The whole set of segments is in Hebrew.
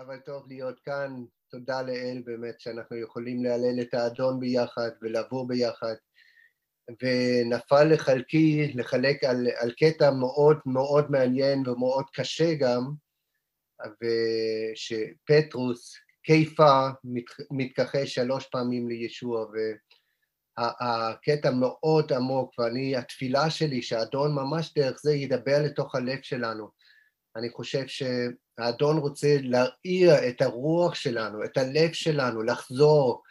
אבל טוב להיות כאן. תודה לאל באמת שאנחנו יכולים להלל את האדון ביחד ולבוא ביחד. ונפל לחלקי לחלק על, על קטע מאוד מאוד מעניין ומאוד קשה גם, ושפטרוס, קיפה, מת, מתכחש שלוש פעמים לישוע, והקטע מאוד עמוק, ואני, התפילה שלי שהאדון ממש דרך זה ידבר לתוך הלב שלנו. אני חושב שהאדון רוצה להרעיר את הרוח שלנו, את הלב שלנו, לחזור.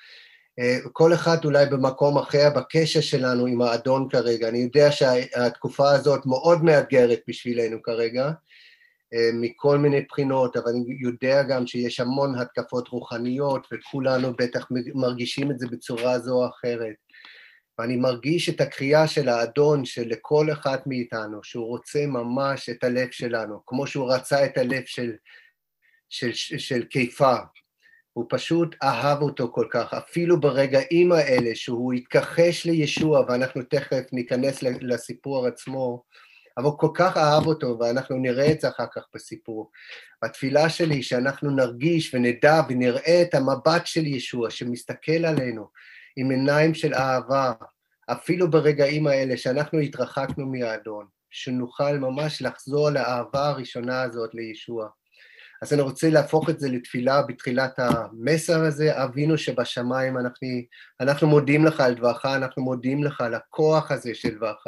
אה, כל אחד אולי במקום אחר בקשר שלנו עם האדון כרגע. אני יודע שהתקופה הזאת מאוד מאתגרת בשבילנו כרגע, אה, מכל מיני בחינות, אבל אני יודע גם שיש המון התקפות רוחניות, וכולנו בטח מרגישים את זה בצורה זו או אחרת. ואני מרגיש את הקריאה של האדון שלכל אחד מאיתנו, שהוא רוצה ממש את הלב שלנו, כמו שהוא רצה את הלב של, של, של, של קיפה. הוא פשוט אהב אותו כל כך, אפילו ברגעים האלה שהוא התכחש לישוע, ואנחנו תכף ניכנס לסיפור עצמו, אבל כל כך אהב אותו, ואנחנו נראה את זה אחר כך בסיפור. התפילה שלי שאנחנו נרגיש ונדע ונראה את המבט של ישוע שמסתכל עלינו, עם עיניים של אהבה, אפילו ברגעים האלה שאנחנו התרחקנו מהאדון, שנוכל ממש לחזור לאהבה הראשונה הזאת לישוע. אז אני רוצה להפוך את זה לתפילה בתחילת המסר הזה, אבינו שבשמיים, אנחנו, אנחנו מודים לך על דברך, אנחנו מודים לך על הכוח הזה של דברך,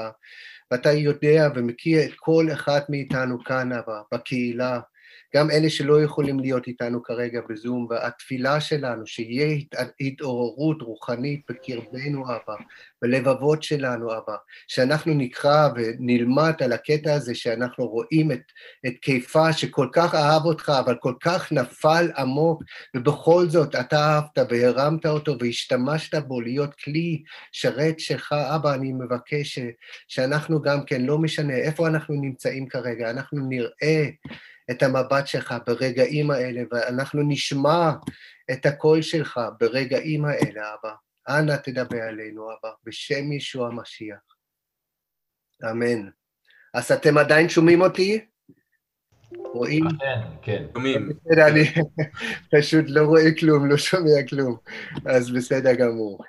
ואתה יודע ומכיר את כל אחד מאיתנו כאן, בקהילה, גם אלה שלא יכולים להיות איתנו כרגע בזום, והתפילה שלנו, שיהיה התעוררות רוחנית בקרבנו, אבא, בלבבות שלנו, אבא, שאנחנו נקרא ונלמד על הקטע הזה, שאנחנו רואים את, את קיפה שכל כך אהב אותך, אבל כל כך נפל עמוק, ובכל זאת אתה אהבת והרמת אותו והשתמשת בו להיות כלי שרת שלך. אבא, אני מבקש שאנחנו גם כן, לא משנה איפה אנחנו נמצאים כרגע, אנחנו נראה את המבט שלך ברגעים האלה, ואנחנו נשמע את הקול שלך ברגעים האלה, אבא. אנא תדבר עלינו, אבא, בשם ישוע המשיח. אמן. אז אתם עדיין שומעים אותי? רואים? כן, כן. שומעים. אני פשוט לא רואה כלום, לא שומע כלום, אז בסדר גמור.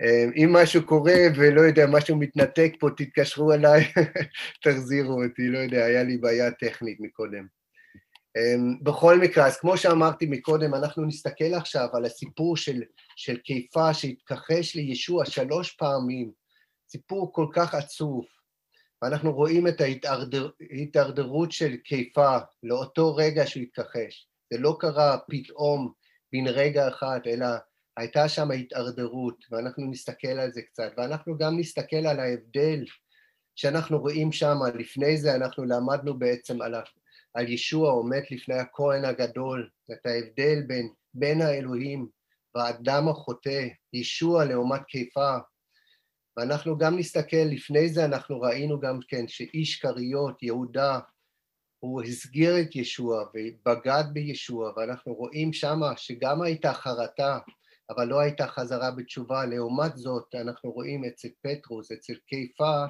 אמ, אם משהו קורה ולא יודע, משהו מתנתק פה, תתקשרו אליי, תחזירו אותי, לא יודע, היה לי בעיה טכנית מקודם. אמ, בכל מקרה, אז כמו שאמרתי מקודם, אנחנו נסתכל עכשיו על הסיפור של, של קיפה שהתכחש לישוע שלוש פעמים, סיפור כל כך עצוב, ואנחנו רואים את ההתדרדרות של קיפה לאותו רגע שהוא התכחש. זה לא קרה פתאום בן רגע אחד, אלא הייתה שם התארדרות, ואנחנו נסתכל על זה קצת, ואנחנו גם נסתכל על ההבדל שאנחנו רואים שם, לפני זה אנחנו למדנו בעצם על על ישוע עומד לפני הכהן הגדול, את ההבדל בין, בין האלוהים והאדם החוטא, ישוע לעומת קיפה. ואנחנו גם נסתכל, לפני זה אנחנו ראינו גם כן שאיש כריות, יהודה, הוא הסגיר את ישוע ובגד בישוע, ואנחנו רואים שמה שגם הייתה חרטה, אבל לא הייתה חזרה בתשובה. לעומת זאת, אנחנו רואים אצל פטרוס, אצל קיפה,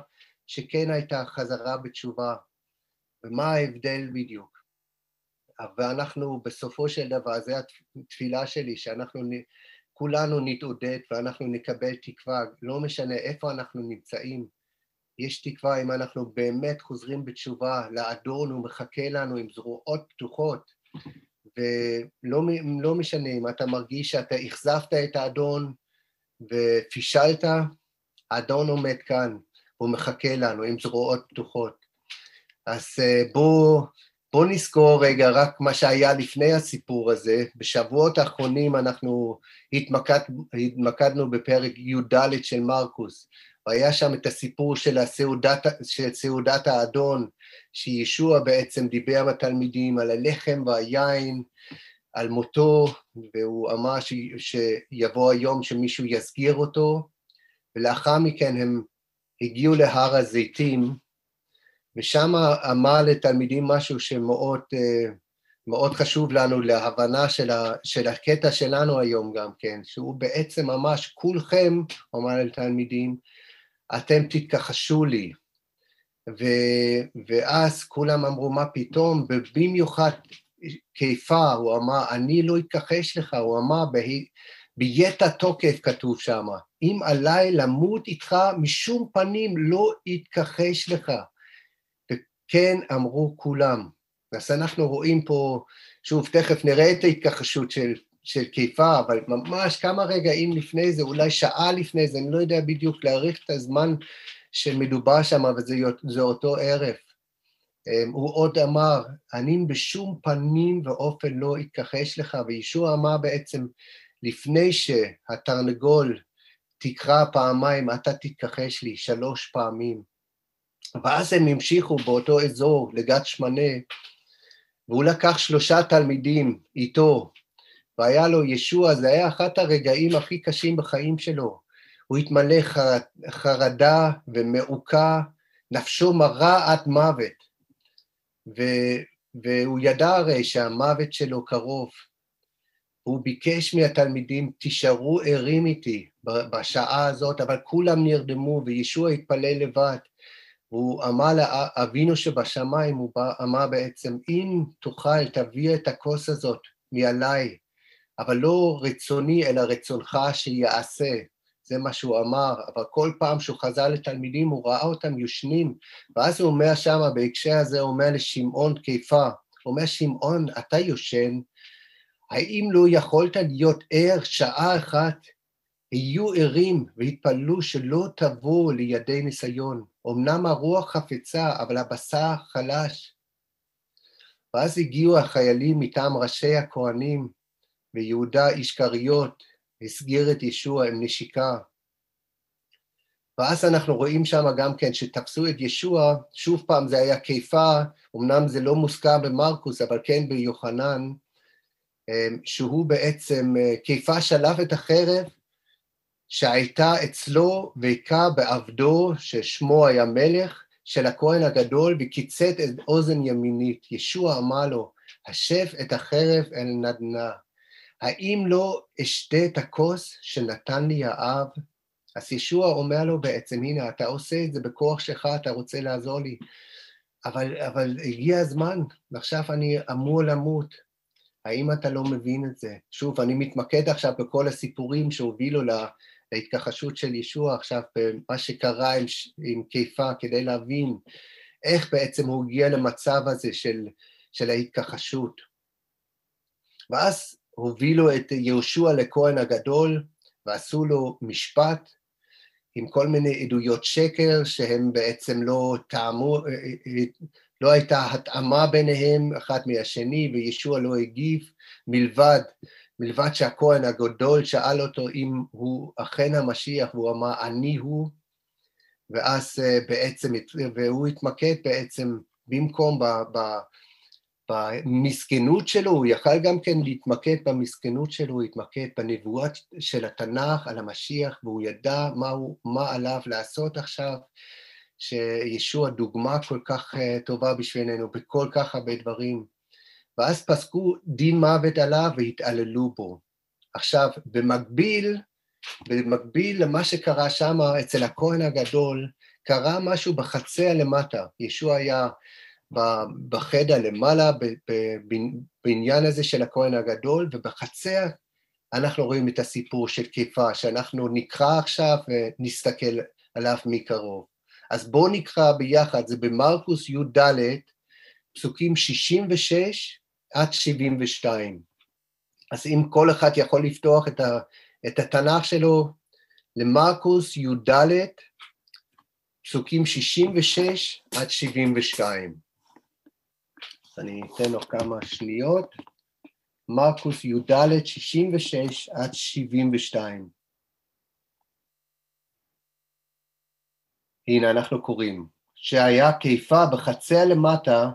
שכן הייתה חזרה בתשובה. ומה ההבדל בדיוק. ואנחנו בסופו של דבר, זו התפילה שלי, שאנחנו כולנו נתעודד ואנחנו נקבל תקווה, לא משנה איפה אנחנו נמצאים, יש תקווה אם אנחנו באמת חוזרים בתשובה, לאדון הוא מחכה לנו עם זרועות פתוחות, ולא לא משנה אם אתה מרגיש שאתה אכזבת את האדון ופישלת, האדון עומד כאן, הוא מחכה לנו עם זרועות פתוחות. אז אה, בואו בוא נזכור רגע רק מה שהיה לפני הסיפור הזה. בשבועות האחרונים אנחנו התמקד, התמקדנו בפרק י"ד של מרקוס, והיה שם את הסיפור של, הסעודת, של סעודת האדון, שישוע בעצם דיבר עם התלמידים על הלחם והיין, על מותו, והוא אמר ש, שיבוא היום שמישהו יסגיר אותו, ולאחר מכן הם הגיעו להר הזיתים, ושם אמר לתלמידים משהו שמאוד אה, מאוד חשוב לנו להבנה של, ה, של הקטע שלנו היום גם כן, שהוא בעצם ממש כולכם, אמר לתלמידים, אתם תתכחשו לי. ו, ואז כולם אמרו, מה פתאום? ובמיוחד קיפה, הוא אמר, אני לא אתכחש לך, הוא אמר, ביתע תוקף כתוב שם, אם עליי למות איתך, משום פנים לא אתכחש לך. וכן אמרו כולם. אז אנחנו רואים פה, שוב, תכף נראה את ההתכחשות של, של קיפה, אבל ממש כמה רגעים לפני זה, אולי שעה לפני זה, אני לא יודע בדיוק להעריך את הזמן שמדובר שם, אבל זה אותו ערב. אמ, הוא עוד אמר, אני בשום פנים ואופן לא אתכחש לך, וישוע אמר בעצם, לפני שהתרנגול תקרא פעמיים, אתה תתכחש לי שלוש פעמים. ואז הם המשיכו באותו אזור, לגת שמנה, והוא לקח שלושה תלמידים איתו, והיה לו ישוע, זה היה אחד הרגעים הכי קשים בחיים שלו. הוא התמלא חר... חרדה ומעוקה, נפשו מרה עד מוות. ו... והוא ידע הרי שהמוות שלו קרוב. הוא ביקש מהתלמידים, תישארו ערים איתי בשעה הזאת, אבל כולם נרדמו וישוע התפלל לבד. הוא אמר לאבינו שבשמיים, הוא אמר בעצם, אם תוכל, תביא את הכוס הזאת מעליי, אבל לא רצוני, אלא רצונך שיעשה. זה מה שהוא אמר, אבל כל פעם שהוא חזר לתלמידים, הוא ראה אותם יושנים, ואז הוא אומר שם, בהקשר הזה, הוא אומר לשמעון קיפה, הוא אומר, שמעון, אתה יושן, האם לא יכולת להיות ער שעה אחת? היו ערים והתפללו שלא תבואו לידי ניסיון. אמנם הרוח חפצה, אבל הבשר חלש. ואז הגיעו החיילים מטעם ראשי הכהנים, ויהודה איש כריות הסגיר את ישוע עם נשיקה. ואז אנחנו רואים שם גם כן שתפסו את ישוע, שוב פעם זה היה קיפה, אמנם זה לא מוזכר במרקוס, אבל כן ביוחנן, אמ, שהוא בעצם, אה, קיפה שלף את החרב שהייתה אצלו והיכה בעבדו, ששמו היה מלך, של הכהן הגדול, וקיצט את אוזן ימינית. ישוע אמר לו, השב את החרב אל נדנה. האם לא אשתה את הכוס שנתן לי האב? אז ישוע אומר לו בעצם, הנה, אתה עושה את זה בכוח שלך, אתה רוצה לעזור לי, אבל, אבל הגיע הזמן, ועכשיו אני אמור למות. האם אתה לא מבין את זה? שוב, אני מתמקד עכשיו בכל הסיפורים שהובילו להתכחשות של ישוע עכשיו, במה שקרה עם, עם קיפה, כדי להבין איך בעצם הוא הגיע למצב הזה של, של ההתכחשות. ואז הובילו את יהושע לכהן הגדול ועשו לו משפט עם כל מיני עדויות שקר שהם בעצם לא טעמו, לא הייתה התאמה ביניהם אחד מהשני, וישוע לא הגיב, מלבד, מלבד שהכהן הגדול שאל אותו אם הוא אכן המשיח, והוא אמר, אני הוא, ואז אה, בעצם, והוא התמקד בעצם, במקום ב, במסכנות שלו, הוא יכל גם כן להתמקד במסכנות שלו, הוא התמקד בנבואות של התנ"ך על המשיח, והוא ידע מה, הוא, מה עליו לעשות עכשיו, שישוע דוגמה כל כך אה, טובה בשבילנו בכל כך הרבה דברים. ואז פסקו דין מוות עליו והתעללו בו. עכשיו, במקביל, במקביל למה שקרה שם אצל הכהן הגדול, קרה משהו בחצר למטה. ישוע היה בחדר למעלה, בעניין הזה של הכהן הגדול, ובחצר אנחנו רואים את הסיפור של כיפה, שאנחנו נקרא עכשיו ונסתכל עליו מקרוב. אז בואו נקרא ביחד, זה במרקוס י"ד, פסוקים 66 עד 72. אז אם כל אחד יכול לפתוח את, ה, את התנ"ך שלו למרקוס י"ד, פסוקים 66 עד 72. אז אני אתן לו כמה שניות. מרקוס י"ד, 66 עד 72. הנה אנחנו קוראים, שהיה קיפה בחצר למטה,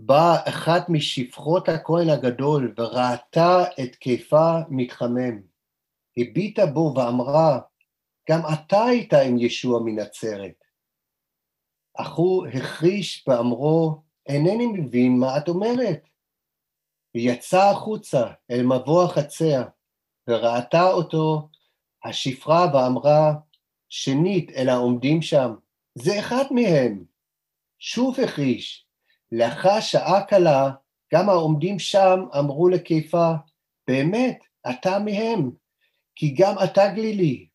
באה אחת משפחות הכהן הגדול וראתה את קיפה מתחמם. הביטה בו ואמרה, גם אתה היית עם ישוע מנצרת. אך הוא החריש באמרו, אינני מבין מה את אומרת. ויצא החוצה אל מבוא החצר, וראתה אותו השפרה ואמרה, שנית אל העומדים שם, זה אחד מהם. שוב החריש, לאחר שעה קלה גם העומדים שם אמרו לקיפה, באמת, אתה מהם, כי גם אתה גלילי.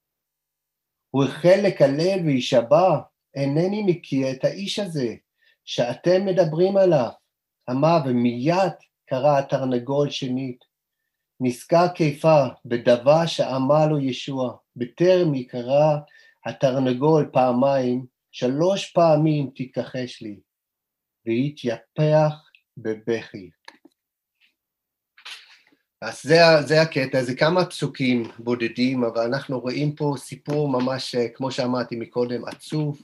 הוא החל לקלל וישבע, אינני מכיר את האיש הזה, שאתם מדברים עליו. אמר, ומיד קרא התרנגול שנית. נזכר קיפה בדבר שאמר לו ישוע, בטרם יקרא התרנגול פעמיים, שלוש פעמים תכחש לי, והתייפח בבכי. אז זה, זה הקטע, זה כמה פסוקים בודדים, אבל אנחנו רואים פה סיפור ממש, כמו שאמרתי מקודם, עצוב.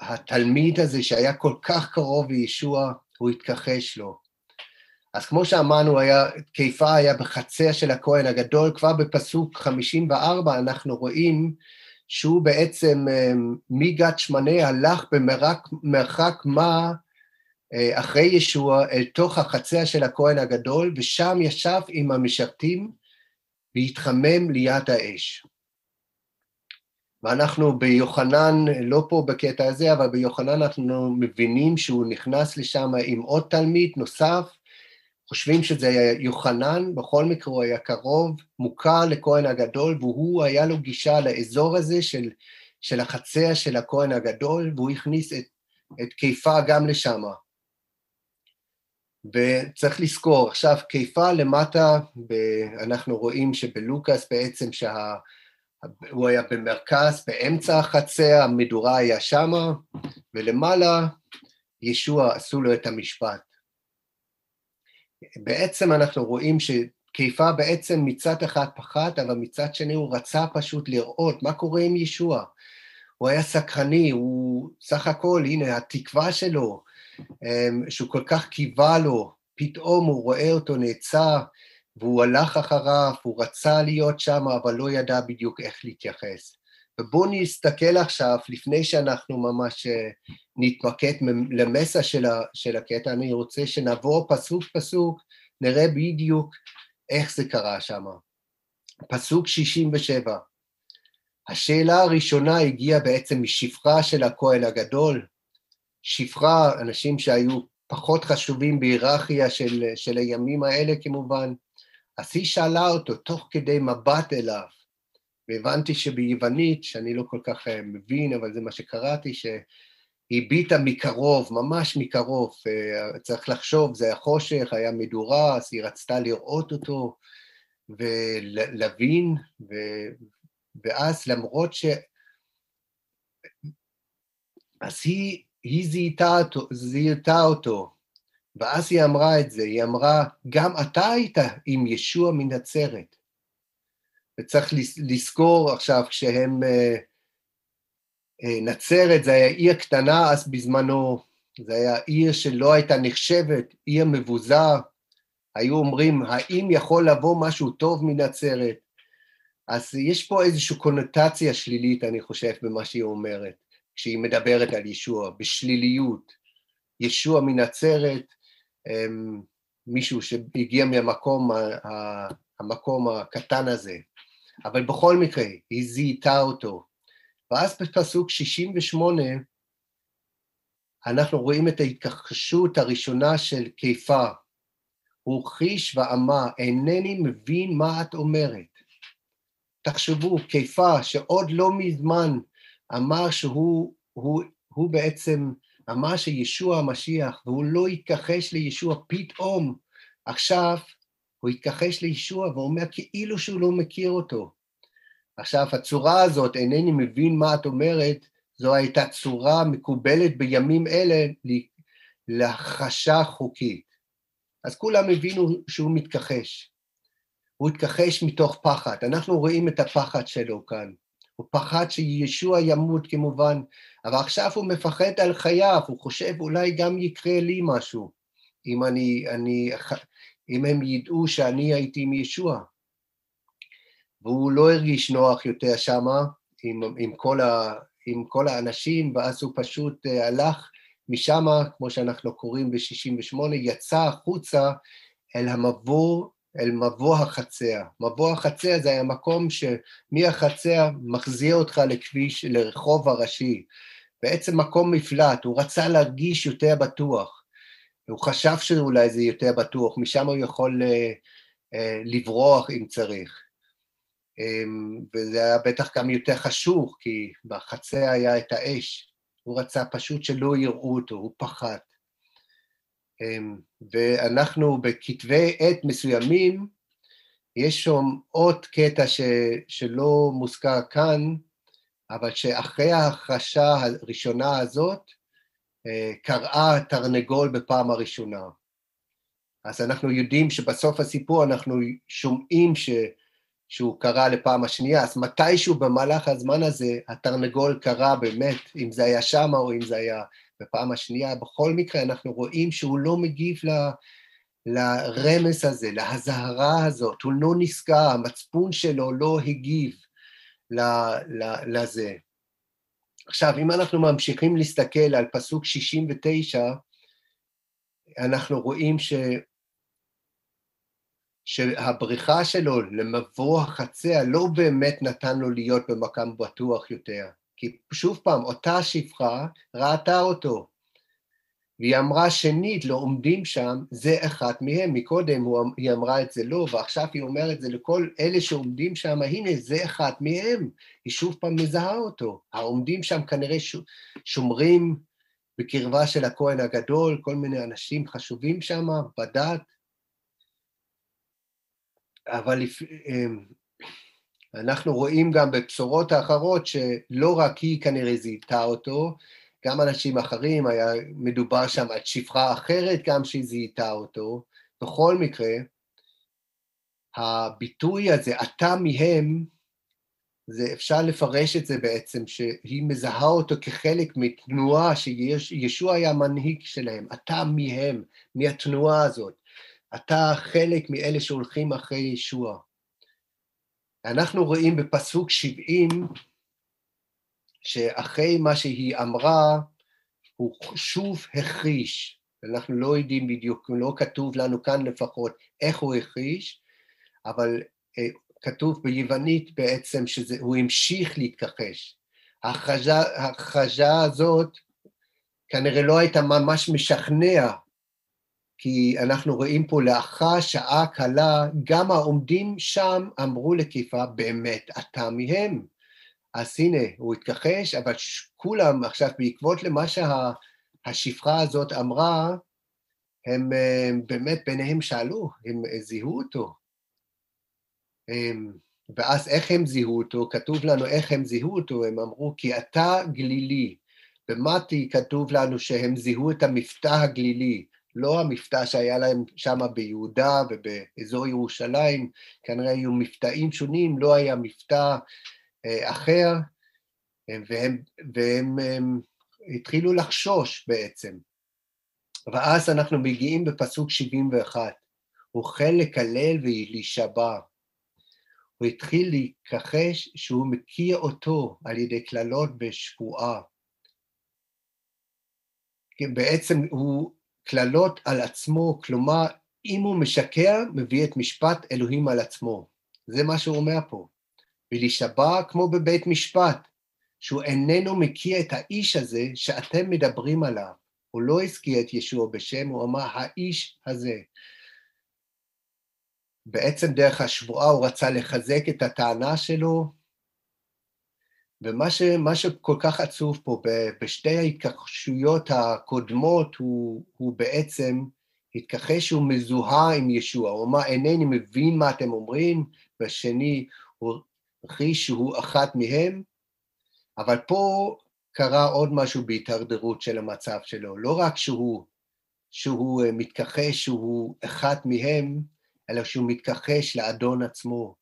התלמיד הזה שהיה כל כך קרוב לישוע, הוא התכחש לו. אז כמו שאמרנו, היה, היה בחצר של הכהן הגדול, כבר בפסוק 54 אנחנו רואים שהוא בעצם אמ, מגת שמנה הלך במרחק מה אה, אחרי ישוע אל תוך החצר של הכהן הגדול, ושם ישב עם המשרתים והתחמם ליד האש. ואנחנו ביוחנן, לא פה בקטע הזה, אבל ביוחנן אנחנו מבינים שהוא נכנס לשם עם עוד תלמיד נוסף, חושבים שזה יוחנן, בכל מקרה הוא היה קרוב, מוכר לכהן הגדול, והוא היה לו גישה לאזור הזה של, של החצר של הכהן הגדול, והוא הכניס את, את קיפה גם לשם. וצריך לזכור, עכשיו קיפה למטה, ב, אנחנו רואים שבלוקאס בעצם שה... הוא היה במרכז, באמצע החצר, המדורה היה שמה, ולמעלה ישוע עשו לו את המשפט. בעצם אנחנו רואים שקיפה בעצם מצד אחד פחד, אבל מצד שני הוא רצה פשוט לראות מה קורה עם ישוע. הוא היה סקרני, הוא סך הכל, הנה, התקווה שלו, אמ, שהוא כל כך קיווה לו, פתאום הוא רואה אותו נעצר, והוא הלך אחריו, הוא רצה להיות שם, אבל לא ידע בדיוק איך להתייחס. ובואו נסתכל עכשיו, לפני שאנחנו ממש אה, נתמקד למסע של, הקטע, אני רוצה שנעבור פסוק פסוק, נראה בדיוק איך זה קרה שם. פסוק 67. השאלה הראשונה הגיעה בעצם משפחה של הכהן הגדול. שפחה, אנשים שהיו פחות חשובים בהיררכיה של, של הימים האלה כמובן, אז היא שאלה אותו תוך כדי מבט אליו, והבנתי שביוונית, שאני לא כל כך אה, מבין, אבל זה מה שקראתי, שהיא הביטה מקרוב, ממש מקרוב, אה, צריך לחשוב, זה היה חושך, היה מדורה, אז היא רצתה לראות אותו ולהבין, ו... ואז למרות ש... אז היא, היא זיהתה אותו, זיהתה אותו, ואז היא אמרה את זה, היא אמרה, גם אתה היית עם ישוע מנצרת. וצריך לזכור עכשיו, כשהם... אה, אה, נצרת זה היה עיר קטנה אז בזמנו, זה היה עיר שלא הייתה נחשבת, עיר מבוזה. היו אומרים, האם יכול לבוא משהו טוב מנצרת? אז יש פה איזושהי קונוטציה שלילית, אני חושב, במה שהיא אומרת, כשהיא מדברת על ישוע, בשליליות. ישוע מנצרת, אמ, מישהו שהגיע מהמקום המקום הקטן הזה. אבל בכל מקרה, היא זיהתה אותו. ואז בפסוק 68, אנחנו רואים את ההתכחשות הראשונה של קיפה. הוא חיש ואמר, אינני מבין מה את אומרת. תחשבו, קיפה, שעוד לא מזמן אמר שהוא הוא, הוא בעצם אמר שישוע המשיח, והוא לא התכחש לישוע פתאום, עכשיו הוא התכחש לישוע ואומר כאילו שהוא לא מכיר אותו. עכשיו, הצורה הזאת, אינני מבין מה את אומרת, זו הייתה צורה מקובלת בימים אלה להכחשה חוקית. אז כולם הבינו שהוא מתכחש. הוא התכחש מתוך פחד. אנחנו רואים את הפחד שלו כאן. הוא פחד שישוע ימות כמובן, אבל עכשיו הוא מפחד על חייו, הוא חושב אולי גם יקרה לי משהו, אם, אני, אני, אם הם ידעו שאני הייתי עם ישוע. והוא לא הרגיש נוח יותר שמה עם, עם, כל, ה, עם כל האנשים, ואז הוא פשוט uh, הלך משם, כמו שאנחנו קוראים ב-68, יצא החוצה אל המבוא אל מבוא החצר. מבוא החצר זה היה מקום שמהחצר מחזיר אותך לכביש, לרחוב הראשי. בעצם מקום מפלט, הוא רצה להרגיש יותר בטוח. הוא חשב שאולי זה יותר בטוח, משם הוא יכול לברוח אם צריך. וזה היה בטח גם יותר חשוך, כי בחצר היה את האש. הוא רצה פשוט שלא יראו אותו, הוא פחד. ואנחנו בכתבי עת מסוימים, יש שם עוד קטע ש, שלא מוזכר כאן, אבל שאחרי ההכחשה הראשונה הזאת, אה, קראה תרנגול בפעם הראשונה. אז אנחנו יודעים שבסוף הסיפור אנחנו שומעים ש, שהוא קרא לפעם השנייה, אז מתישהו במהלך הזמן הזה התרנגול קרא באמת, אם זה היה שמה או אם זה היה בפעם השנייה, בכל מקרה אנחנו רואים שהוא לא מגיב ל... לרמז הזה, להזהרה הזאת, הוא לא נזכר, המצפון שלו לא הגיב לזה. עכשיו, אם אנחנו ממשיכים להסתכל על פסוק 69, אנחנו רואים ש... שהבריחה שלו למבוא החצר לא באמת נתן לו להיות במקום בטוח יותר. כי שוב פעם, אותה שפחה ראתה אותו, והיא אמרה שנית, לא עומדים שם, זה אחד מהם. מקודם אמ-, היא אמרה את זה לא, ועכשיו היא אומרת זה לכל אלה שעומדים שם, הנה, זה אחד מהם. היא שוב פעם מזהה אותו. העומדים שם כנראה שומרים בקרבה של הכהן הגדול, כל מיני אנשים חשובים שם בדת. אבל אמ, אנחנו רואים גם בבשורות האחרות שלא רק היא כנראה זיהתה אותו, גם אנשים אחרים, היה מדובר שם על שפחה אחרת גם שהיא זיהתה אותו. בכל מקרה, הביטוי הזה, אתה מהם, זה אפשר לפרש את זה בעצם, שהיא מזהה אותו כחלק מתנועה שישוע היה מנהיג שלהם, אתה מהם, מהתנועה הזאת. אתה חלק מאלה שהולכים אחרי ישוע. אנחנו רואים בפסוק 70, שאחרי מה שהיא אמרה, הוא שוב החריש. אנחנו לא יודעים בדיוק, לא כתוב לנו כאן לפחות איך הוא החריש, אבל אה, כתוב ביוונית בעצם שהוא המשיך להתכחש. ההכרזה הזאת כנראה לא הייתה ממש משכנע כי אנחנו רואים פה לאחר שעה קלה, גם העומדים שם אמרו לקיפה, באמת אתה מהם. אז הנה, הוא התכחש, אבל כולם עכשיו, בעקבות למה שהשפחה הזאת אמרה, הם באמת ביניהם שאלו, הם זיהו אותו. ואז איך הם זיהו אותו? כתוב לנו איך הם זיהו אותו, הם אמרו, כי אתה גלילי. במתי כתוב לנו שהם זיהו את המבטא הגלילי. לא המבטא שהיה להם שם ביהודה ובאזור ירושלים, כנראה היו מבטאים שונים, לא היה מבטא אחר, והם, והם הם, התחילו לחשוש בעצם. ואז אנחנו מגיעים בפסוק 71, הוא החל לקלל ולהישבע. הוא התחיל להיכחש שהוא מכיר אותו על ידי קללות בשבועה. בעצם הוא קללות על עצמו, כלומר, אם הוא משקר, מביא את משפט אלוהים על עצמו. זה מה שהוא אומר פה. ולהישבע כמו בבית משפט, שהוא איננו מכיר את האיש הזה שאתם מדברים עליו. הוא לא הזכיר את ישוע בשם, הוא אמר, האיש הזה. בעצם דרך השבועה הוא רצה לחזק את הטענה שלו, ומה ש, שכל כך עצוב פה, בשתי ההתכחשויות הקודמות, הוא, הוא בעצם התכחש שהוא מזוהה עם ישוע, הוא אמר, אינני מבין מה אתם אומרים, והשני, הוא הכחיש שהוא אחת מהם, אבל פה קרה עוד משהו בהתדרדרות של המצב שלו, לא רק שהוא, שהוא מתכחש שהוא אחד מהם, אלא שהוא מתכחש לאדון עצמו.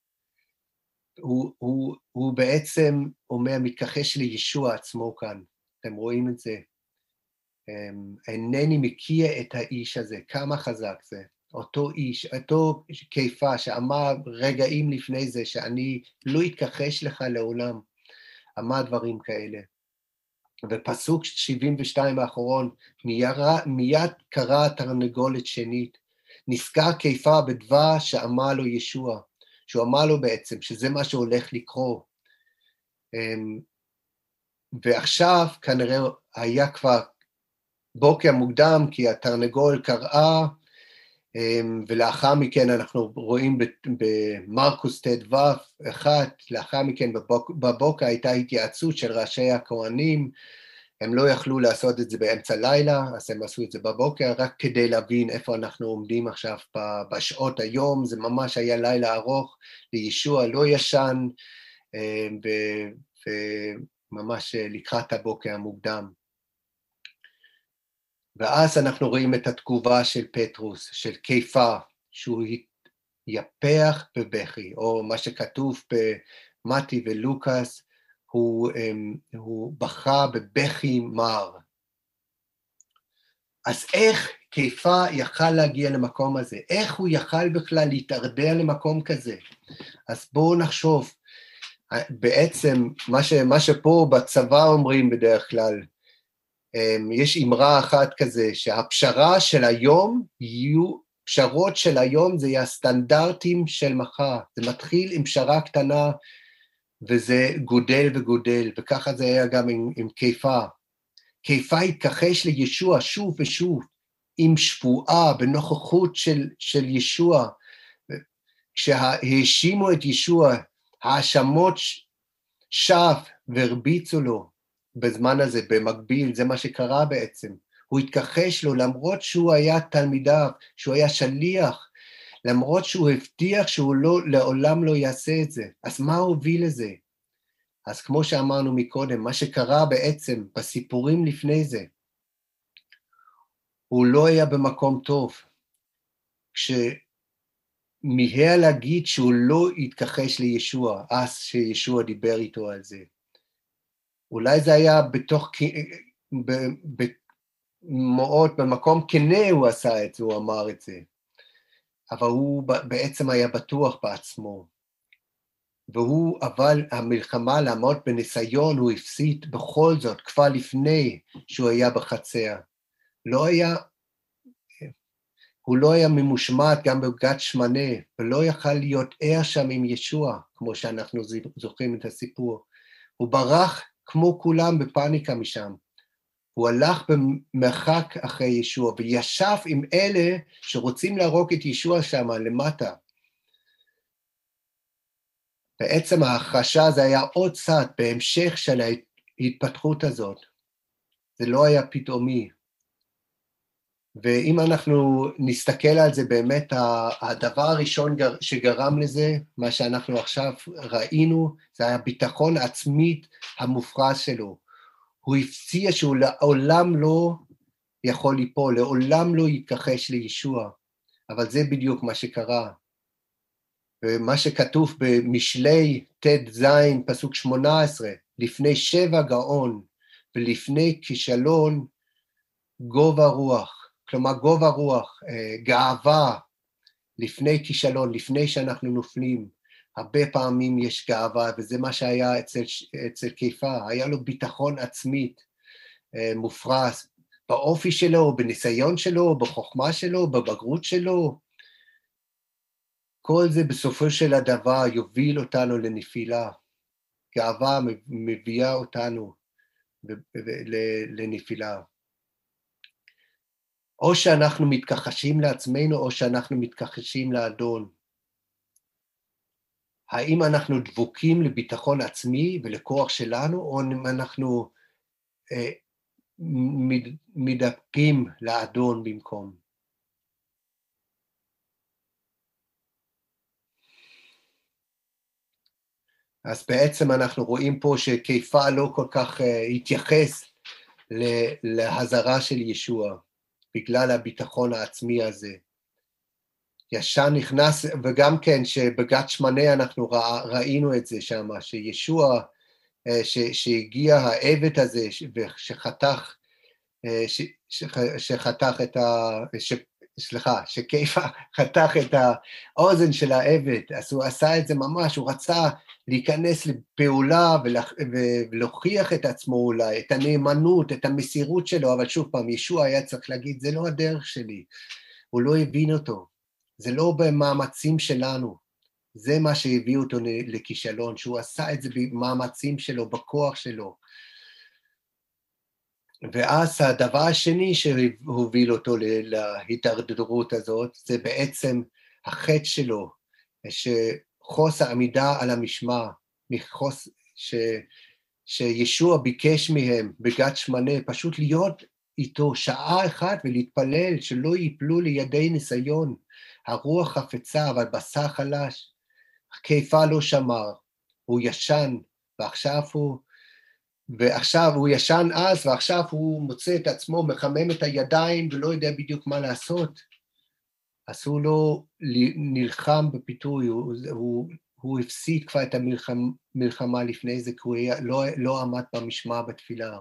הוא, הוא, הוא בעצם אומר, מתכחש לישוע עצמו כאן, אתם רואים את זה. אמ, אינני מכיר את האיש הזה, כמה חזק זה. אותו איש, אותו קיפה שאמר רגעים לפני זה שאני לא אתכחש לך לעולם, אמר דברים כאלה. ופסוק 72 האחרון, מיד קרא תרנגולת שנית, נזכר קיפה בדבר שאמר לו ישוע. שהוא אמר לו בעצם שזה מה שהולך לקרות. אמ, ועכשיו כנראה היה כבר בוקר מוקדם, כי התרנגול קראה, ולאחר מכן אנחנו רואים במרקוס ט"ו, אחת, לאחר מכן בבוק, בבוקר הייתה התייעצות של ראשי הכהנים, הם לא יכלו לעשות את זה באמצע לילה, אז הם עשו את זה בבוקר, רק כדי להבין איפה אנחנו עומדים עכשיו בשעות היום, זה ממש היה לילה ארוך, לישוע לא ישן, אמ, וממש לקראת הבוקר המוקדם. ואז אנחנו רואים את התגובה של פטרוס, של קיפה, שהוא יפח בבכי, או מה שכתוב במתי ולוקאס, הוא, אמ, הוא בכה בבכי מר. אז איך קיפה יכל להגיע למקום הזה? איך הוא יכל בכלל להתארדע למקום כזה? אז בואו נחשוב, בעצם מה, ש, מה שפה בצבא אומרים בדרך כלל, יש אמרה אחת כזה, שהפשרה של היום יהיו, פשרות של היום זה יהיה הסטנדרטים של מחר. זה מתחיל עם פשרה קטנה וזה גודל וגודל, וככה זה היה גם עם, עם קיפה. קיפה התכחש לישוע שוב ושוב, עם שבועה, בנוכחות של, של ישוע. כשהאשימו את ישוע, האשמות שווא והרביצו לו. בזמן הזה, במקביל, זה מה שקרה בעצם. הוא התכחש לו למרות שהוא היה תלמידיו, שהוא היה שליח, למרות שהוא הבטיח שהוא לא, לעולם לא יעשה את זה. אז מה הוביל לזה? אז כמו שאמרנו מקודם, מה שקרה בעצם בסיפורים לפני זה, הוא לא היה במקום טוב. כשמיהר להגיד שהוא לא התכחש לישוע, אז שישוע דיבר איתו על זה. אולי זה היה בתוך, מאוד, במקום כנה הוא עשה את זה, הוא אמר את זה, אבל הוא בעצם היה בטוח בעצמו. והוא, אבל המלחמה לעמוד בניסיון, הוא הפסיד בכל זאת, כבר לפני שהוא היה בחצר. לא היה, הוא לא היה ממושמעת גם בגת שמנה, ולא יכל להיות ער שם עם ישוע, כמו שאנחנו זוכרים את הסיפור. הוא ברח כמו כולם בפאניקה משם. הוא הלך במרחק אחרי ישוע וישב עם אלה שרוצים להרוג את ישוע שם למטה. בעצם ההכחשה זה היה עוד צד בהמשך של ההתפתחות הזאת. זה לא היה פתאומי. ואם אנחנו נסתכל על זה, באמת הדבר הראשון שגרם לזה, מה שאנחנו עכשיו ראינו, זה היה הביטחון העצמית המופרז שלו. הוא הפציע שהוא לעולם לא יכול ליפול, לעולם לא יתכחש לישוע, אבל זה בדיוק מה שקרה. ומה שכתוב במשלי ט"ז, פסוק 18, לפני שבע גאון ולפני כישלון, גובה רוח. כלומר גובה רוח, אה, גאווה, לפני כישלון, לפני שאנחנו נופלים, הרבה פעמים יש גאווה, וזה מה שהיה אצל, אצל קיפה, היה לו ביטחון עצמית אה, מופרס באופי שלו, בניסיון שלו, בחוכמה שלו, בבגרות שלו. כל זה בסופו של הדבר יוביל אותנו לנפילה. גאווה מביאה אותנו לנפילה. או שאנחנו מתכחשים לעצמנו, או שאנחנו מתכחשים לאדון. האם אנחנו דבוקים לביטחון עצמי ולכוח שלנו, או אם אנחנו אה, מדבקים לאדון במקום? אז בעצם אנחנו רואים פה שקיפה לא כל כך uh, התייחס להזרה של ישוע. בגלל הביטחון העצמי הזה. ישר נכנס, וגם כן שבגת שמנה אנחנו רא, ראינו את זה שם, שישוע, אה, ש, שהגיע העבד הזה שחתך, אה, ש, שחתך את ה... ש, סליחה, שכיפה חתך את האוזן של העבד, אז הוא עשה את זה ממש, הוא רצה להיכנס לפעולה ולהוכיח את עצמו אולי, את הנאמנות, את המסירות שלו, אבל שוב פעם, ישוע היה צריך להגיד, זה לא הדרך שלי, הוא לא הבין אותו, זה לא במאמצים שלנו, זה מה שהביא אותו לכישלון, שהוא עשה את זה במאמצים שלו, בכוח שלו. ואז הדבר השני שהוביל אותו להידרדרות הזאת, זה בעצם החטא שלו, שחוסר עמידה על המשמר, מחוס, ש, שישוע ביקש מהם בגת שמנה, פשוט להיות איתו שעה אחת ולהתפלל שלא ייפלו לידי ניסיון. הרוח חפצה, אבל בשר חלש. חיפה לא שמר, הוא ישן, ועכשיו הוא... ועכשיו הוא ישן אז, ועכשיו הוא מוצא את עצמו מחמם את הידיים ולא יודע בדיוק מה לעשות. אז הוא לא נלחם בפיתוי, הוא, הוא, הוא הפסיד כבר את המלחמה לפני זה, כי הוא היה, לא, לא עמד במשמע בתפילה.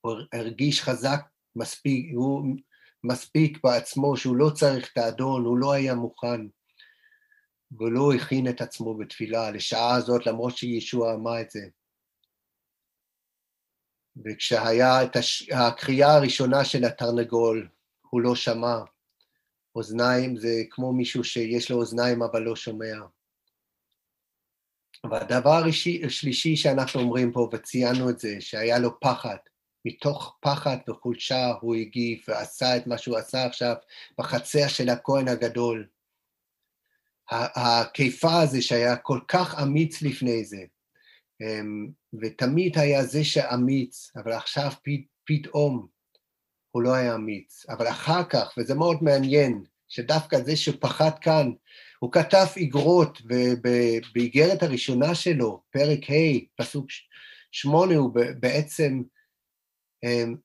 הוא הרגיש חזק מספיק, הוא מספיק בעצמו שהוא לא צריך את האדון, הוא לא היה מוכן, ולא הכין את עצמו בתפילה לשעה הזאת, למרות שישוע אמר את זה. וכשהיה את הש... הקריאה הראשונה של התרנגול, הוא לא שמע. אוזניים זה כמו מישהו שיש לו אוזניים אבל לא שומע. והדבר השלישי שאנחנו אומרים פה, וציינו את זה, שהיה לו פחד. מתוך פחד וחולשה הוא הגיב ועשה את מה שהוא עשה עכשיו בחצר של הכהן הגדול. הקיפה הזה שהיה כל כך אמיץ לפני זה, אמ, ותמיד היה זה שאמיץ, אבל עכשיו פתאום הוא לא היה אמיץ. אבל אחר כך, וזה מאוד מעניין, שדווקא זה שפחד כאן, הוא כתב איגרות באיגרת הראשונה שלו, פרק ה', פסוק שמונה, הוא בעצם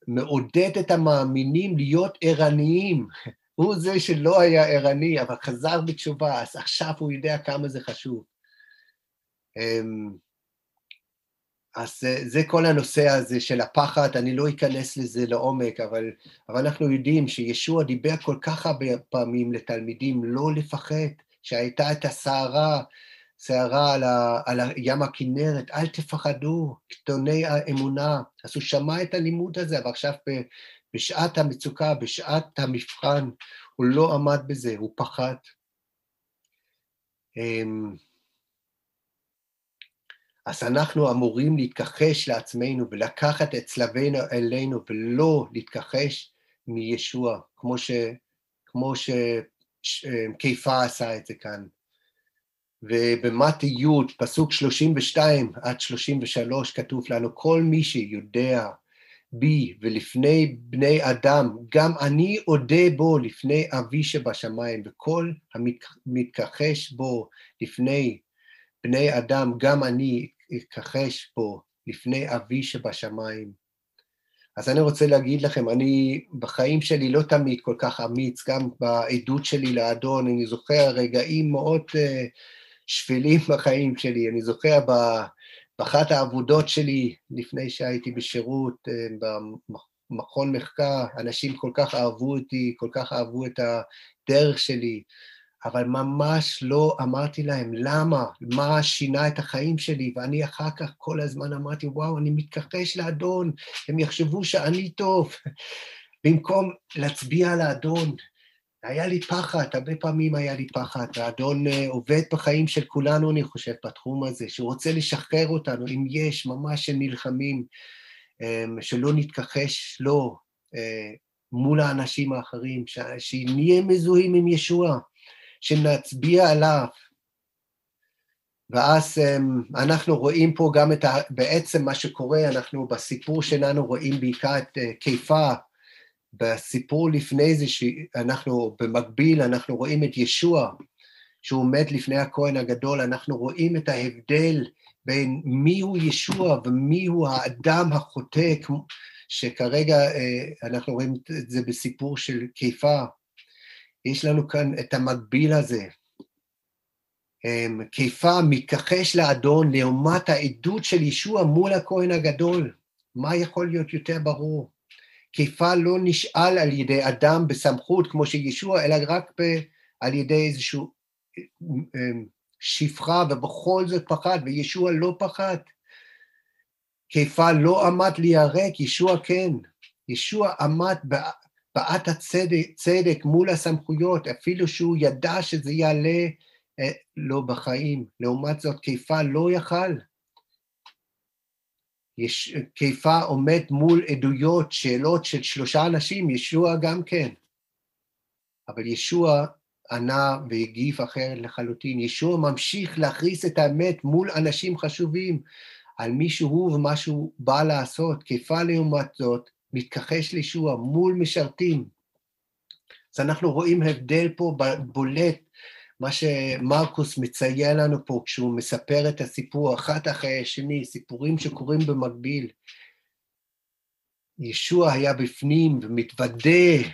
מעודד את המאמינים להיות ערניים. הוא זה שלא היה ערני, אבל חזר בתשובה, אז עכשיו הוא יודע כמה זה חשוב. אמ, אז זה, זה כל הנושא הזה של הפחד, אני לא אכנס לזה לעומק, אבל, אבל אנחנו יודעים שישוע דיבר כל כך הרבה פעמים לתלמידים לא לפחד, שהייתה את הסערה, סערה על, ה, על ים הכנרת, אל תפחדו, קטוני האמונה. אז הוא שמע את הלימוד הזה, אבל עכשיו בשעת המצוקה, בשעת המבחן, הוא לא עמד בזה, הוא פחד. אמ, אז אנחנו אמורים להתכחש לעצמנו ולקחת את צלבנו אלינו ולא להתכחש מישוע, כמו, ש, שכיפה עשה את זה כאן. ובמתי י', פסוק 32 עד 33, כתוב לנו, כל מי שיודע בי ולפני בני אדם, גם אני אודה בו לפני אבי שבשמיים, וכל המתכחש בו לפני בני אדם, גם אני אכחש בו לפני אבי שבשמיים. אז אני רוצה להגיד לכם, אני בחיים שלי לא תמיד כל כך אמיץ, גם בעדות שלי לאדון, אני זוכר רגעים מאוד uh, שפלים בחיים שלי, אני זוכר באחת העבודות שלי לפני שהייתי בשירות uh, במכון מחקר, אנשים כל כך אהבו אותי, כל כך אהבו את הדרך שלי, אבל ממש לא אמרתי להם למה, מה שינה את החיים שלי, ואני אחר כך כל הזמן אמרתי, וואו, אני מתכחש לאדון, הם יחשבו שאני טוב. במקום להצביע על האדון, היה לי פחד, הרבה פעמים היה לי פחד, והאדון אה, עובד בחיים של כולנו, אני חושב, בתחום הזה, שהוא רוצה לשחרר אותנו, אם יש ממש שנלחמים, אמ, שלא נתכחש לו אה, מול האנשים האחרים, שנהיה מזוהים עם ישוע. שנצביע עליו. ואז אמ, אנחנו רואים פה גם את ה... בעצם מה שקורה, אנחנו בסיפור שלנו רואים בעיקר את אה, קיפה, בסיפור לפני זה שאנחנו, במקביל, אנחנו רואים את ישוע, שהוא עומד לפני הכהן הגדול, אנחנו רואים את ההבדל בין מיהו ישוע ומיהו האדם החוטא, שכרגע אה, אנחנו רואים את זה בסיפור של קיפה. יש לנו כאן את המקביל הזה. כיפה מתכחש לאדון לעומת העדות של ישוע מול הכהן הגדול. מה יכול להיות יותר ברור? כיפה לא נשאל על ידי אדם בסמכות כמו שישוע, אלא רק ב, על ידי איזשהו שפחה, ובכל זאת פחד, וישוע לא פחד. כיפה לא עמד להיהרג, ישוע כן. ישוע עמד בעת הצדק מול הסמכויות, אפילו שהוא ידע שזה יעלה אה, לו בחיים. לעומת זאת, כיפה לא יכל. יש, קיפה עומד מול עדויות, שאלות של שלושה אנשים, ישוע גם כן. אבל ישוע ענה והגיב אחרת לחלוטין. ישוע ממשיך להכריס את האמת מול אנשים חשובים על מי שהוא ומה שהוא בא לעשות. קיפה לעומת זאת, מתכחש לישוע מול משרתים. אז אנחנו רואים הבדל פה בולט, מה שמרקוס מציין לנו פה כשהוא מספר את הסיפור אחת אחרי השני, סיפורים שקורים במקביל. ישוע היה בפנים ומתוודה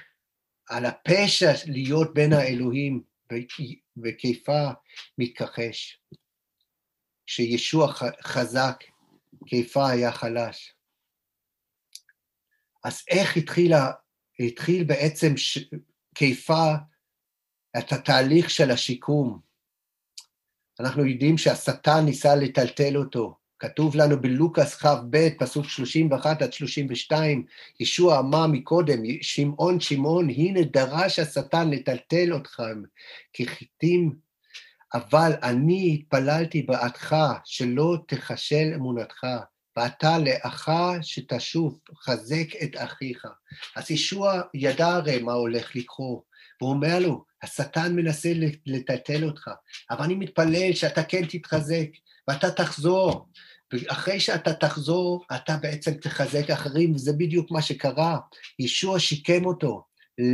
על הפשע להיות בין האלוהים, וקיפה מתכחש. כשישוע חזק, קיפה היה חלש. אז איך התחילה, התחיל בעצם ש... קיפה את התהליך של השיקום? אנחנו יודעים שהשטן ניסה לטלטל אותו. כתוב לנו בלוקאס כ"ב, פסוק 31 עד 32, ישוע אמר מקודם, שמעון, שמעון, הנה דרש השטן לטלטל אתכם כחיטים, אבל אני התפללתי בעדך שלא תכשל אמונתך, ואתה לאחר שתשוב, חזק את אחיך. אז ישוע ידע הרי מה הולך לקרות, והוא אומר לו, השטן מנסה לטלטל אותך, אבל אני מתפלל שאתה כן תתחזק, ואתה תחזור, ואחרי שאתה תחזור, אתה בעצם תחזק אחרים, וזה בדיוק מה שקרה. ישוע שיקם אותו.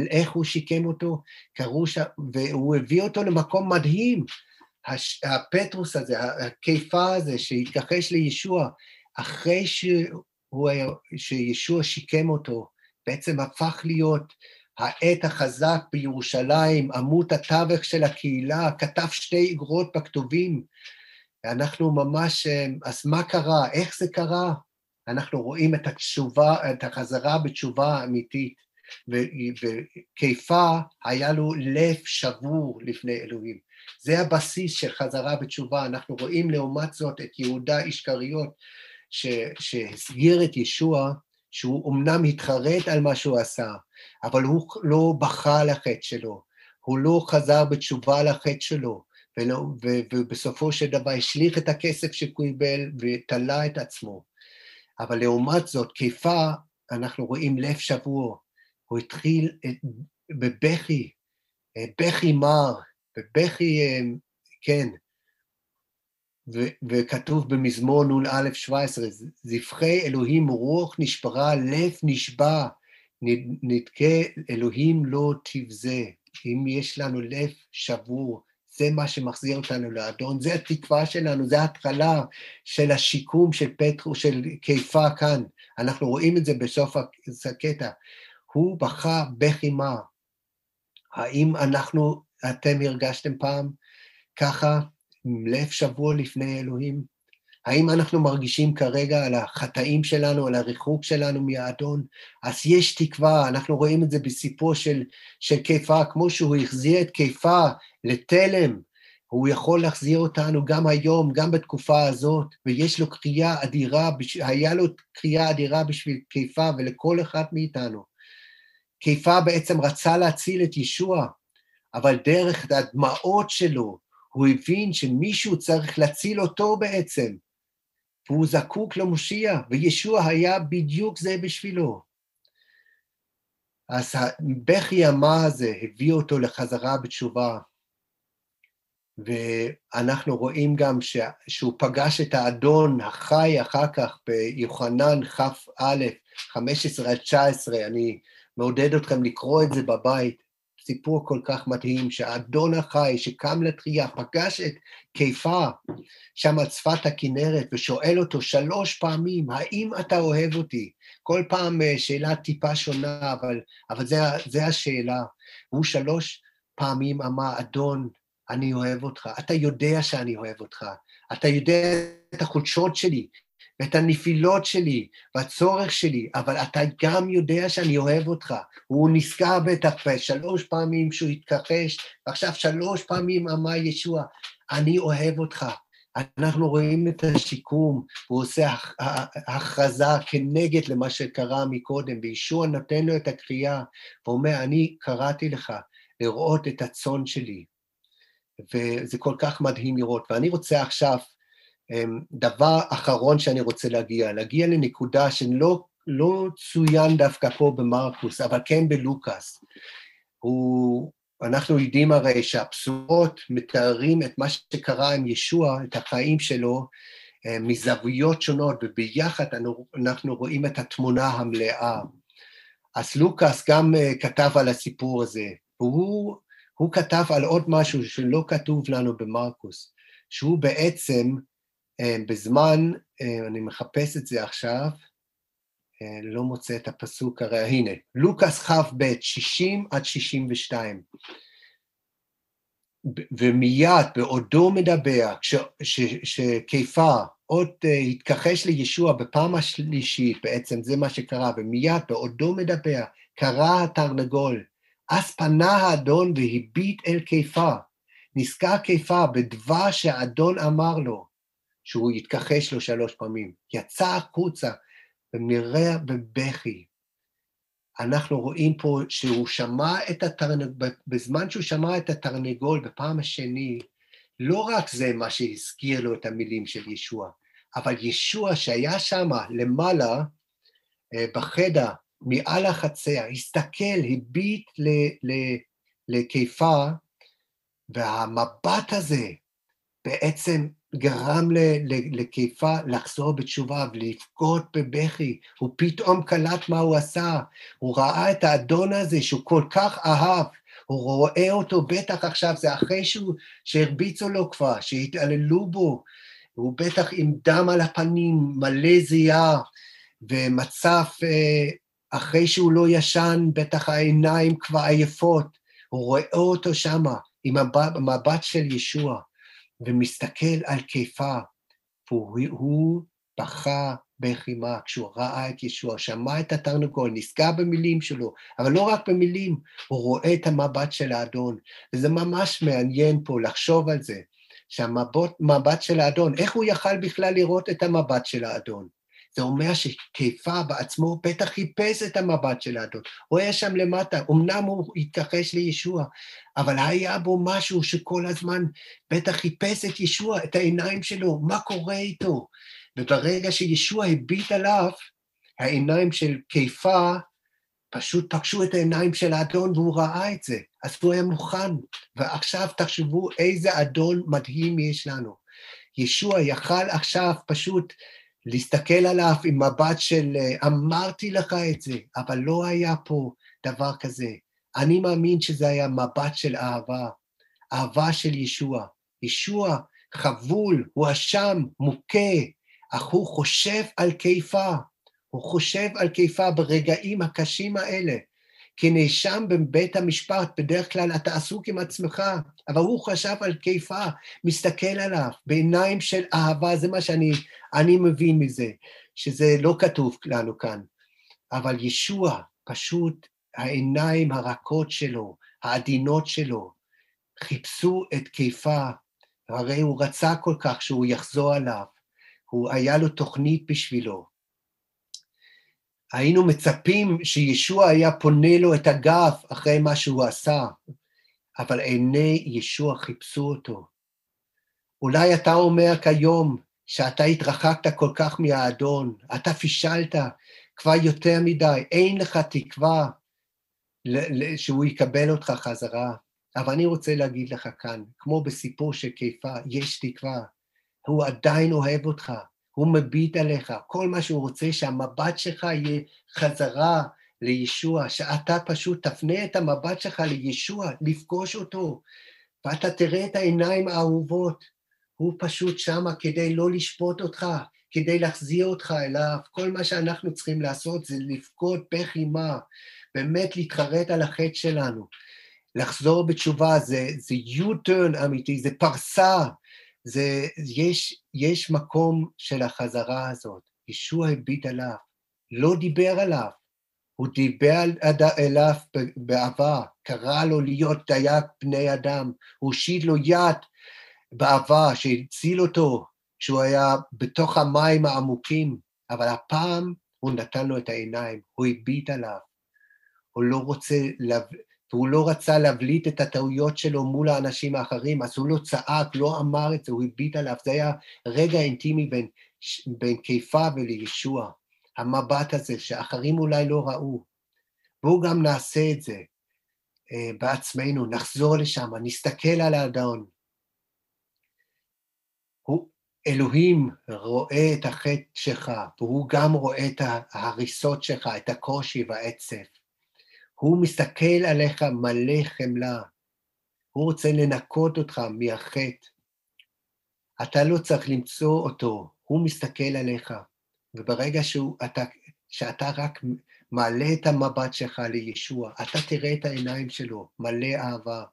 איך הוא שיקם אותו? קראו ש... והוא הביא אותו למקום מדהים. הש... הפטרוס הזה, הקיפה הזה, שהתכחש לישוע, אחרי שהוא. שישוע שיקם אותו, בעצם הפך להיות העט החזק בירושלים, עמוד התווך של הקהילה, כתב שתי אגרות בכתובים, אנחנו ממש, אה, אז מה קרה? איך זה קרה? אנחנו רואים את התשובה, את החזרה בתשובה האמיתית, וקיפה היה לו לב שבור לפני אלוהים. זה הבסיס של חזרה בתשובה. אנחנו רואים לעומת זאת את יהודה אישקריות, שהסגיר את ישוע, שהוא אמנם התחרט על מה שהוא עשה, אבל הוא לא בכה על החטא שלו, הוא לא חזר בתשובה על החטא שלו, ולא, ו, ובסופו של דבר השליך את הכסף שהוא קיבל ותלה את עצמו. אבל לעומת זאת, קיפה, אנחנו רואים לב שבור, הוא התחיל בבכי, בכי מר, בבכי, כן, ו- וכתוב במזמור נ"א 17, זבחי אלוהים רוח נשברה, לב נשבע, נדכה אלוהים לא תבזה. אם יש לנו לב שבור, זה מה שמחזיר אותנו לאדון, זה התקווה שלנו, זה ההתחלה של השיקום של פטרו, של קיפה כאן. אנחנו רואים את זה בסוף הקטע. הוא בכה בכי מר. האם אנחנו, אתם הרגשתם פעם ככה, עם לב שבוע לפני אלוהים? האם אנחנו מרגישים כרגע על החטאים שלנו, על הריחוק שלנו מהאדון? אז יש תקווה, אנחנו רואים את זה בסיפור של, של קיפה, כמו שהוא החזיר את קיפה לתלם, הוא יכול להחזיר אותנו גם היום, גם בתקופה הזאת, ויש לו קריאה אדירה, היה לו קריאה אדירה בשביל קיפה ולכל אחד מאיתנו. קיפה בעצם רצה להציל את ישוע, אבל דרך הדמעות שלו, הוא הבין שמישהו צריך להציל אותו בעצם. והוא זקוק למושיע, וישוע היה בדיוק זה בשבילו. אז הבכי המה הזה הביא אותו לחזרה בתשובה, ואנחנו רואים גם ש... שהוא פגש את האדון החי אחר כך ביוחנן כ"א, 15 עד 19, אני מעודד אתכם לקרוא את זה בבית. סיפור כל כך מדהים, שהאדון החי שקם לתחייה פגש את קיפה שם על שפת הכנרת ושואל אותו שלוש פעמים, האם אתה אוהב אותי? כל פעם אה, שאלה טיפה שונה, אבל, אבל זה, זה השאלה. הוא שלוש פעמים אמר, אדון, אני אוהב אותך, אתה יודע שאני אוהב אותך, אתה יודע את החולשות שלי, ואת הנפילות שלי, והצורך שלי, אבל אתה גם יודע שאני אוהב אותך. הוא נזכר בטח שלוש פעמים שהוא התכחש, ועכשיו שלוש פעמים אמר ישוע, אני אוהב אותך. אנחנו רואים את השיקום, הוא עושה הכרזה כנגד למה שקרה מקודם, וישוע נותן לו את הקריאה, ואומר, אני קראתי לך לראות את הצאן שלי. וזה כל כך מדהים לראות. ואני רוצה עכשיו דבר אחרון שאני רוצה להגיע, להגיע לנקודה שלא לא צוין דווקא פה במרקוס, אבל כן בלוקאס. הוא, אנחנו יודעים הרי שהבשורות מתארים את מה שקרה עם ישוע, את החיים שלו, אה, מזוויות שונות, וביחד אנחנו רואים את התמונה המלאה. אז לוקאס גם אה, כתב על הסיפור הזה, והוא הוא כתב על עוד משהו שלא כתוב לנו במרקוס, שהוא בעצם בזמן, אני מחפש את זה עכשיו, לא מוצא את הפסוק הרי, הנה, לוקאס כ"ב, 60 עד 62. ומיד בעודו מדבר, שכיפה עוד התכחש לישוע בפעם השלישית, בעצם זה מה שקרה, ומיד בעודו מדבר, קרא התרנגול, אז פנה האדון והביט אל כיפה, נזכר כיפה בדבר שהאדון אמר לו, שהוא יתכחש לו שלוש פעמים, יצא החוצה ומרע בבכי. אנחנו רואים פה שהוא שמע את התרנגול, בזמן שהוא שמע את התרנגול בפעם השני, לא רק זה מה שהזכיר לו את המילים של ישוע, אבל ישוע שהיה שם למעלה, אה, בחדר, מעל החצר, הסתכל, הביט לקיפה, והמבט הזה בעצם גרם לקיפה לחזור בתשובה ולבכות בבכי, הוא פתאום קלט מה הוא עשה, הוא ראה את האדון הזה שהוא כל כך אהב, הוא רואה אותו בטח עכשיו, זה אחרי שהוא, שהרביצו לו כבר, שהתעללו בו, הוא בטח עם דם על הפנים, מלא זיעה, ומצב אה, אחרי שהוא לא ישן, בטח העיניים כבר עייפות, הוא רואה אותו שמה עם המבט של ישוע. ומסתכל על כיפה, והוא בכה בחימה כשהוא ראה את ישוע, שמע את התרנגול, נזכר במילים שלו, אבל לא רק במילים, הוא רואה את המבט של האדון, וזה ממש מעניין פה לחשוב על זה, שהמבט של האדון, איך הוא יכל בכלל לראות את המבט של האדון? זה אומר שכיפה בעצמו בטח חיפש את המבט של האדון. הוא היה שם למטה, אמנם הוא התכחש לישוע, אבל היה בו משהו שכל הזמן בטח חיפש את ישוע, את העיניים שלו, מה קורה איתו? וברגע שישוע הביט עליו, העיניים של כיפה פשוט פגשו את העיניים של האדון והוא ראה את זה, אז הוא היה מוכן. ועכשיו תחשבו איזה אדון מדהים יש לנו. ישוע יכל עכשיו פשוט להסתכל עליו עם מבט של אמרתי לך את זה, אבל לא היה פה דבר כזה. אני מאמין שזה היה מבט של אהבה, אהבה של ישוע. ישוע חבול, הוא אשם, מוכה, אך הוא חושב על כיפה, הוא חושב על כיפה ברגעים הקשים האלה. כנאשם בבית המשפט, בדרך כלל אתה עסוק עם עצמך, אבל הוא חשב על כיפה, מסתכל עליו, בעיניים של אהבה, זה מה שאני אני מבין מזה, שזה לא כתוב לנו כאן. אבל ישוע, פשוט העיניים הרכות שלו, העדינות שלו, חיפשו את כיפה, הרי הוא רצה כל כך שהוא יחזור עליו, הוא, היה לו תוכנית בשבילו. היינו מצפים שישוע היה פונה לו את הגב אחרי מה שהוא עשה, אבל עיני ישוע חיפשו אותו. אולי אתה אומר כיום שאתה התרחקת כל כך מהאדון, אתה פישלת כבר יותר מדי, אין לך תקווה שהוא יקבל אותך חזרה. אבל אני רוצה להגיד לך כאן, כמו בסיפור של קיפה, יש תקווה. הוא עדיין אוהב אותך, הוא מביט עליך, כל מה שהוא רוצה שהמבט שלך יהיה חזרה לישוע, שאתה פשוט תפנה את המבט שלך לישוע, לפגוש אותו, ואתה תראה את העיניים האהובות. הוא פשוט שמה כדי לא לשפוט אותך, כדי להחזיר אותך אליו. כל מה שאנחנו צריכים לעשות זה לבכות בחימה, באמת להתחרט על החטא שלנו. לחזור בתשובה, זה, זה U-turn אמיתי, זה פרסה, זה, יש, יש מקום של החזרה הזאת. ישוע הביט עליו, לא דיבר עליו, הוא דיבר אליו בעבר, קרא לו להיות דייק בני אדם, הוא הושיט לו יד בעבר שהציל אותו, שהוא היה בתוך המים העמוקים, אבל הפעם הוא נתן לו את העיניים, הוא הביט עליו, הוא לא רוצה והוא לא רצה להבליט את הטעויות שלו מול האנשים האחרים, אז הוא לא צעק, לא אמר את זה, הוא הביט עליו. זה היה רגע אינטימי בין, בין קיפה ולישוע. המבט הזה שאחרים אולי לא ראו. בואו גם נעשה את זה אה, בעצמנו, נחזור לשם, נסתכל על האדון. הוא, אלוהים רואה את החטא שלך, והוא גם רואה את ההריסות שלך, את הקושי והעצב. הוא מסתכל עליך מלא חמלה. הוא רוצה לנקות אותך מהחטא. אתה לא צריך למצוא אותו, הוא מסתכל עליך. וברגע שהוא, אתה, שאתה רק מעלה את המבט שלך לישוע, אתה תראה את העיניים שלו, מלא אהבה.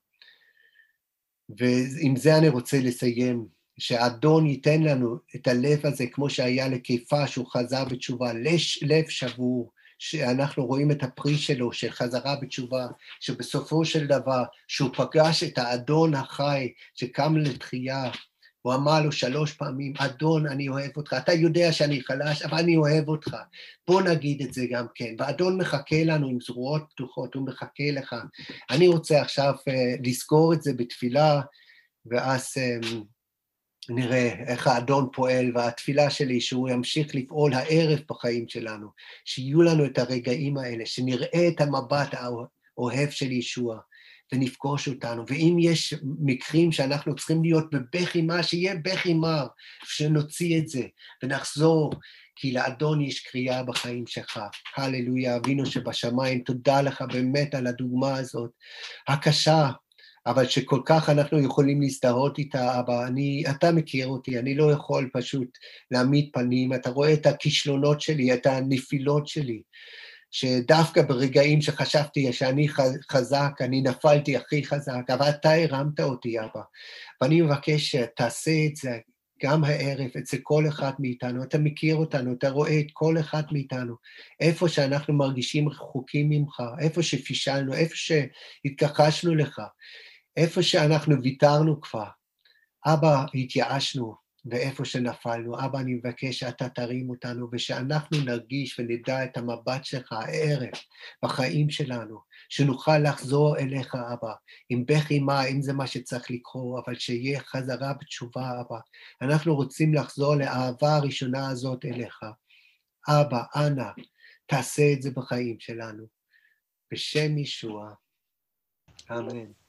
ועם זה אני רוצה לסיים, שהאדון ייתן לנו את הלב הזה, כמו שהיה לקיפה, שהוא חזר בתשובה, לב שבור, שאנחנו רואים את הפרי שלו, של חזרה בתשובה, שבסופו של דבר, שהוא פגש את האדון החי, שקם לתחייה, הוא אמר לו שלוש פעמים, אדון, אני אוהב אותך. אתה יודע שאני חלש, אבל אני אוהב אותך. בוא נגיד את זה גם כן. ואדון מחכה לנו עם זרועות פתוחות, הוא מחכה לך. אני רוצה עכשיו uh, לזכור את זה בתפילה, ואז um, נראה איך האדון פועל, והתפילה שלי שהוא ימשיך לפעול הערב בחיים שלנו, שיהיו לנו את הרגעים האלה, שנראה את המבט האוהב של ישוע, ונפגוש אותנו. ואם יש מקרים שאנחנו צריכים להיות בבכי מר, שיהיה בכי מר, שנוציא את זה ונחזור, כי לאדון יש קריאה בחיים שלך. הללויה, אבינו שבשמיים, תודה לך באמת על הדוגמה הזאת, הקשה, אבל שכל כך אנחנו יכולים להזדהות איתה, אבא, אני, אתה מכיר אותי, אני לא יכול פשוט להעמיד פנים, אתה רואה את הכישלונות שלי, את הנפילות שלי. שדווקא ברגעים שחשבתי שאני חזק, אני נפלתי הכי חזק, אבל אתה הרמת אותי, אבא. ואני מבקש שתעשה את זה גם הערב אצל כל אחד מאיתנו. אתה מכיר אותנו, אתה רואה את כל אחד מאיתנו. איפה שאנחנו מרגישים רחוקים ממך, איפה שפישלנו, איפה שהתכחשנו לך, איפה שאנחנו ויתרנו כבר. אבא, התייאשנו, ואיפה שנפלנו. אבא, אני מבקש שאתה תרים אותנו ושאנחנו נרגיש ונדע את המבט שלך הערב בחיים שלנו, שנוכל לחזור אליך, אבא, עם בכי מה, אם זה מה שצריך לקרוא, אבל שיהיה חזרה בתשובה, אבא. אנחנו רוצים לחזור לאהבה הראשונה הזאת אליך. אבא, אנא, תעשה את זה בחיים שלנו. בשם ישוע. אמן.